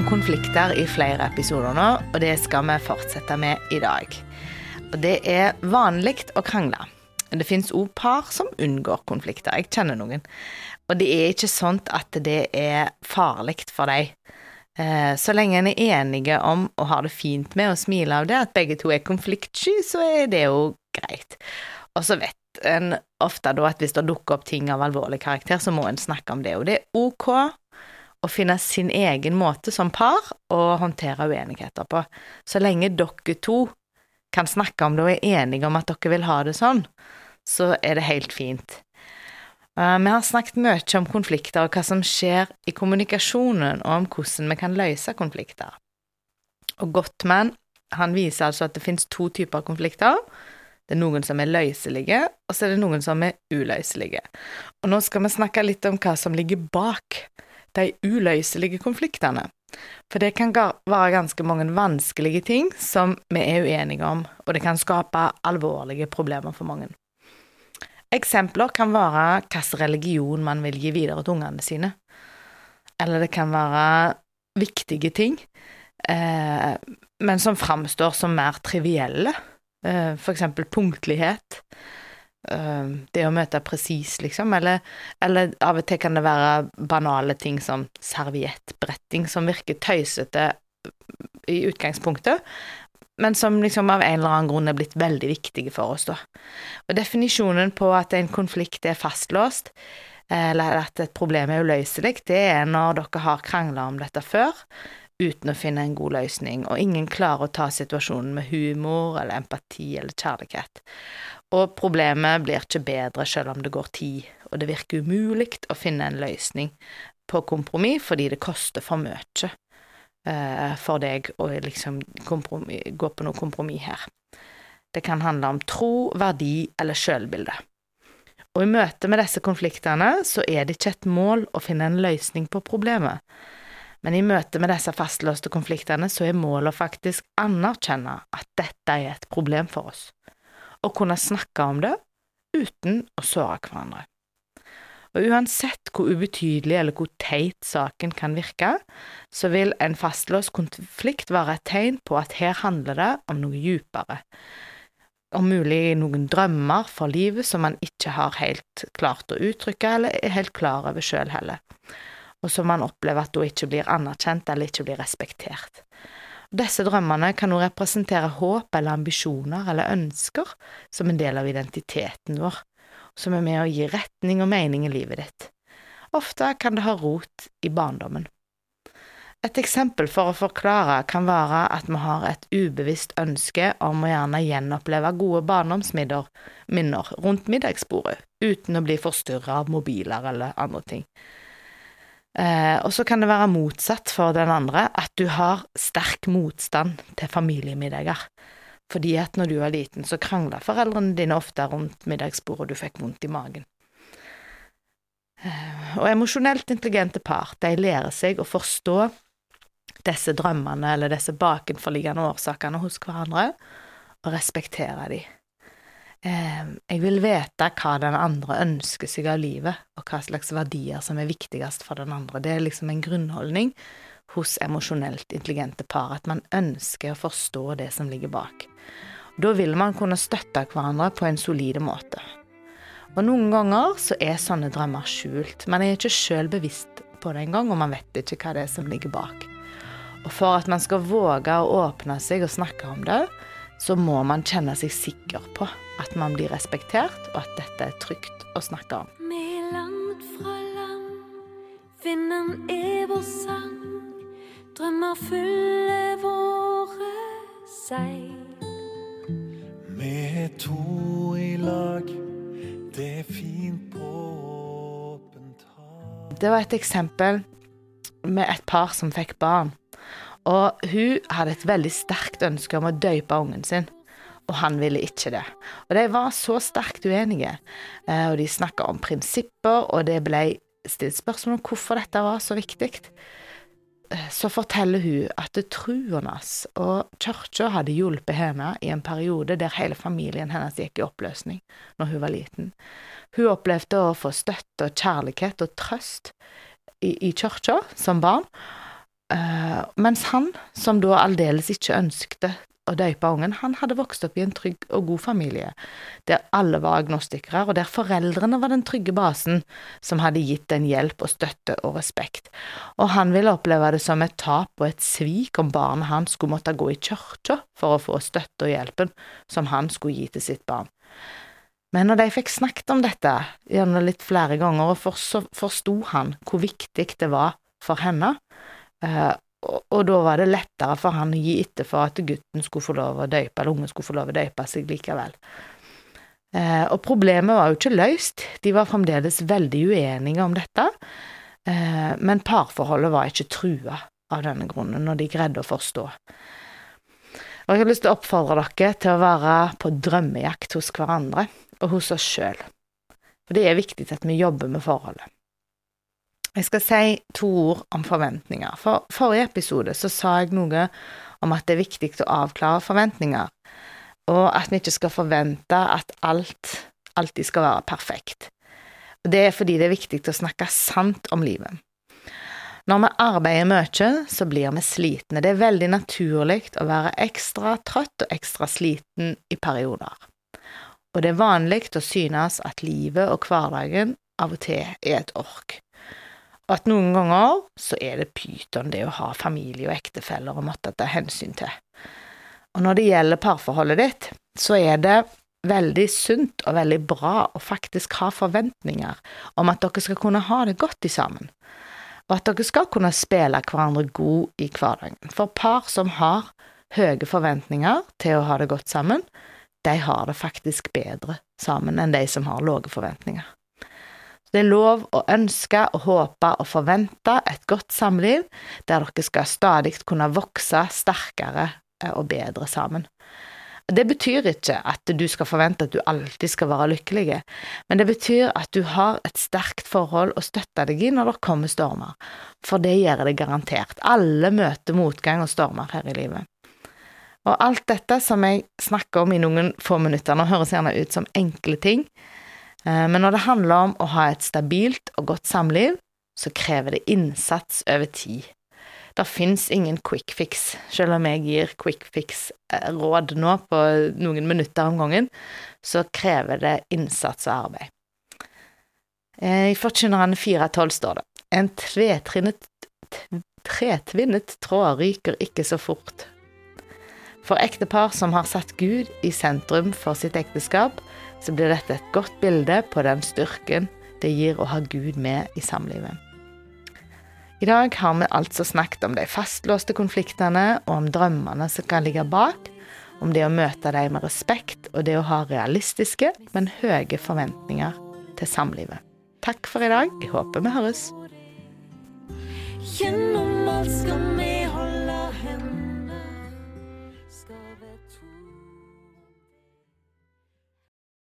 om konflikter i flere episoder nå, og det skal vi fortsette med i dag. Og det er vanlig å krangle. Det fins òg par som unngår konflikter. Jeg kjenner noen. Og det er ikke sånn at det er farlig for dem. Eh, så lenge en er enige om og har det fint med å smile av det, at begge to er konfliktsky, så er det jo greit. Og så vet en ofte da at hvis det dukker opp ting av alvorlig karakter, så må en snakke om det. Og det er ok å finne sin egen måte som par å håndtere uenigheter på. Så lenge dere to kan snakke om det og er enige om at dere vil ha det sånn, så er det helt fint. Uh, vi har snakket mye om konflikter og hva som skjer i kommunikasjonen, og om hvordan vi kan løse konflikter. Og Gottman han viser altså at det finnes to typer konflikter. Det er noen som er løselige, og så er det noen som er uløselige. Og nå skal vi snakke litt om hva som ligger bak de uløselige konfliktene. For det kan være ganske mange vanskelige ting som vi er uenige om, og det kan skape alvorlige problemer for mange. Eksempler kan være hvilken religion man vil gi videre til ungene sine. Eller det kan være viktige ting, eh, men som framstår som mer trivielle for eksempel punktlighet. Uh, det å møte presis, liksom. Eller, eller, av og til kan det være banale ting som serviettbretting, som virker tøysete i utgangspunktet, men som liksom av en eller annen grunn er blitt veldig viktige for oss, da. Og definisjonen på at en konflikt er fastlåst, eller at et problem er uløselig, det er når dere har krangla om dette før, uten å finne en god løsning, og ingen klarer å ta situasjonen med humor eller empati eller kjærlighet. Og problemet blir ikke bedre selv om det går tid, og det virker umulig å finne en løsning på kompromiss fordi det koster for mye uh, for deg å liksom gå på noe kompromiss her. Det kan handle om tro, verdi eller sjølbilde. Og i møte med disse konfliktene så er det ikke et mål å finne en løsning på problemet, men i møte med disse fastlåste konfliktene så er målet å faktisk anerkjenne at dette er et problem for oss, og kunne snakke om det uten å såre hverandre. Og uansett hvor ubetydelig eller hvor teit saken kan virke, så vil en fastlåst konflikt være et tegn på at her handler det om noe djupere, om mulig noen drømmer for livet som man ikke har helt klart å uttrykke, eller er helt klar over sjøl heller og som man opplever at hun ikke blir anerkjent eller ikke blir respektert. Disse drømmene kan også representere håp eller ambisjoner eller ønsker som en del av identiteten vår, som er med å gi retning og mening i livet ditt. Ofte kan det ha rot i barndommen. Et eksempel for å forklare kan være at vi har et ubevisst ønske om å gjerne gjenoppleve gode barndomsminner rundt middagsbordet, uten å bli forstyrra av mobiler eller andre ting. Eh, og så kan det være motsatt for den andre, at du har sterk motstand til familiemiddager. Fordi at når du var liten, så krangla foreldrene dine ofte rundt middagsbordet, og du fikk vondt i magen. Eh, og emosjonelt intelligente par, de lærer seg å forstå disse drømmene eller disse bakenforliggende årsakene hos hverandre, og respektere dem. Eh, jeg vil vite hva den andre ønsker seg av livet, og hva slags verdier som er viktigst for den andre. Det er liksom en grunnholdning hos emosjonelt intelligente par, at man ønsker å forstå det som ligger bak. Da vil man kunne støtte hverandre på en solide måte. Og noen ganger så er sånne drømmer skjult. Man er ikke sjøl bevisst på det engang, og man vet ikke hva det er som ligger bak. Og for at man skal våge å åpne seg og snakke om det, så må man kjenne seg sikker på at man blir respektert, og at dette er trygt å snakke om. Med langt fra land, vinden er vår sang, drømmer fyller våre seil. Vi er to i lag, det er fint på åpent hav Det var et eksempel med et par som fikk barn. Og hun hadde et veldig sterkt ønske om å døype ungen sin. Og han ville ikke det. Og de var så sterkt uenige. Eh, og de snakka om prinsipper, og det ble stilt spørsmål om hvorfor dette var så viktig. Eh, så forteller hun at troen hans og kirka hadde hjulpet henne i en periode der hele familien hennes gikk i oppløsning når hun var liten. Hun opplevde å få støtte og kjærlighet og trøst i, i kirka som barn, Uh, mens han, som da aldeles ikke ønskte å døype ungen, han hadde vokst opp i en trygg og god familie, der alle var agnostikere, og der foreldrene var den trygge basen som hadde gitt den hjelp og støtte og respekt, og han ville oppleve det som et tap og et svik om barnet hans skulle måtte gå i kirka for å få støtte og hjelpen som han skulle gi til sitt barn. Men når de fikk snakket om dette, gjerne litt flere ganger, og forsto han hvor viktig det var for henne, og, og, da var det lettere for han å gi etter for at gutten skulle få lov å døype, eller ungen skulle få lov å døype seg likevel. Eh, og problemet var jo ikke løst, de var fremdeles veldig uenige om dette, eh, men parforholdet var ikke trua av denne grunnen, når de greide å forstå. Og jeg har lyst til å oppfordre dere til å være på drømmejakt hos hverandre og hos oss sjøl, for det er viktig at vi jobber med forholdet. Jeg skal si to ord om forventninger. For forrige episode så sa jeg noe om at det er viktig å avklare forventninger, og at vi ikke skal forvente at alt alltid skal være perfekt. Det er fordi det er viktig å snakke sant om livet. Når vi arbeider mye, så blir vi slitne. Det er veldig naturlig å være ekstra trøtt og ekstra sliten i perioder. Og det er vanlig å synes at livet og hverdagen av og til er et ork. Og at noen ganger så er det pyton det å ha familie og ektefeller å måtte ta hensyn til. Og når det gjelder parforholdet ditt, så er det veldig sunt og veldig bra å faktisk ha forventninger om at dere skal kunne ha det godt sammen, og at dere skal kunne spille hverandre god i hverdagen. For par som har høye forventninger til å ha det godt sammen, de har det faktisk bedre sammen enn de som har lave forventninger. Det er lov å ønske og håpe og forvente et godt samliv, der dere skal stadig kunne vokse sterkere eh, og bedre sammen. Det betyr ikke at du skal forvente at du alltid skal være lykkelig, men det betyr at du har et sterkt forhold å støtte deg i når det kommer stormer, for det gjør det garantert. Alle møter motgang og stormer her i livet. Og alt dette som jeg snakker om i noen få minutter, nå høres gjerne ut som enkle ting, men når det handler om å ha et stabilt og godt samliv, så krever det innsats over tid. Det fins ingen quick fix, selv om jeg gir quick fix-råd eh, nå på noen minutter om gangen, så krever det innsats og arbeid. Eh, I Forkynneren 4.12 står det en tretvinnet tråd ryker ikke så fort. For ektepar som har satt Gud i sentrum for sitt ekteskap, så blir dette et godt bilde på den styrken det gir å ha Gud med i samlivet. I dag har vi altså snakket om de fastlåste konfliktene og om drømmene som kan ligge bak, om det å møte dem med respekt og det å ha realistiske, men høye forventninger til samlivet. Takk for i dag. Jeg håper vi høres. Gjennom alt skal vi holde Kjenn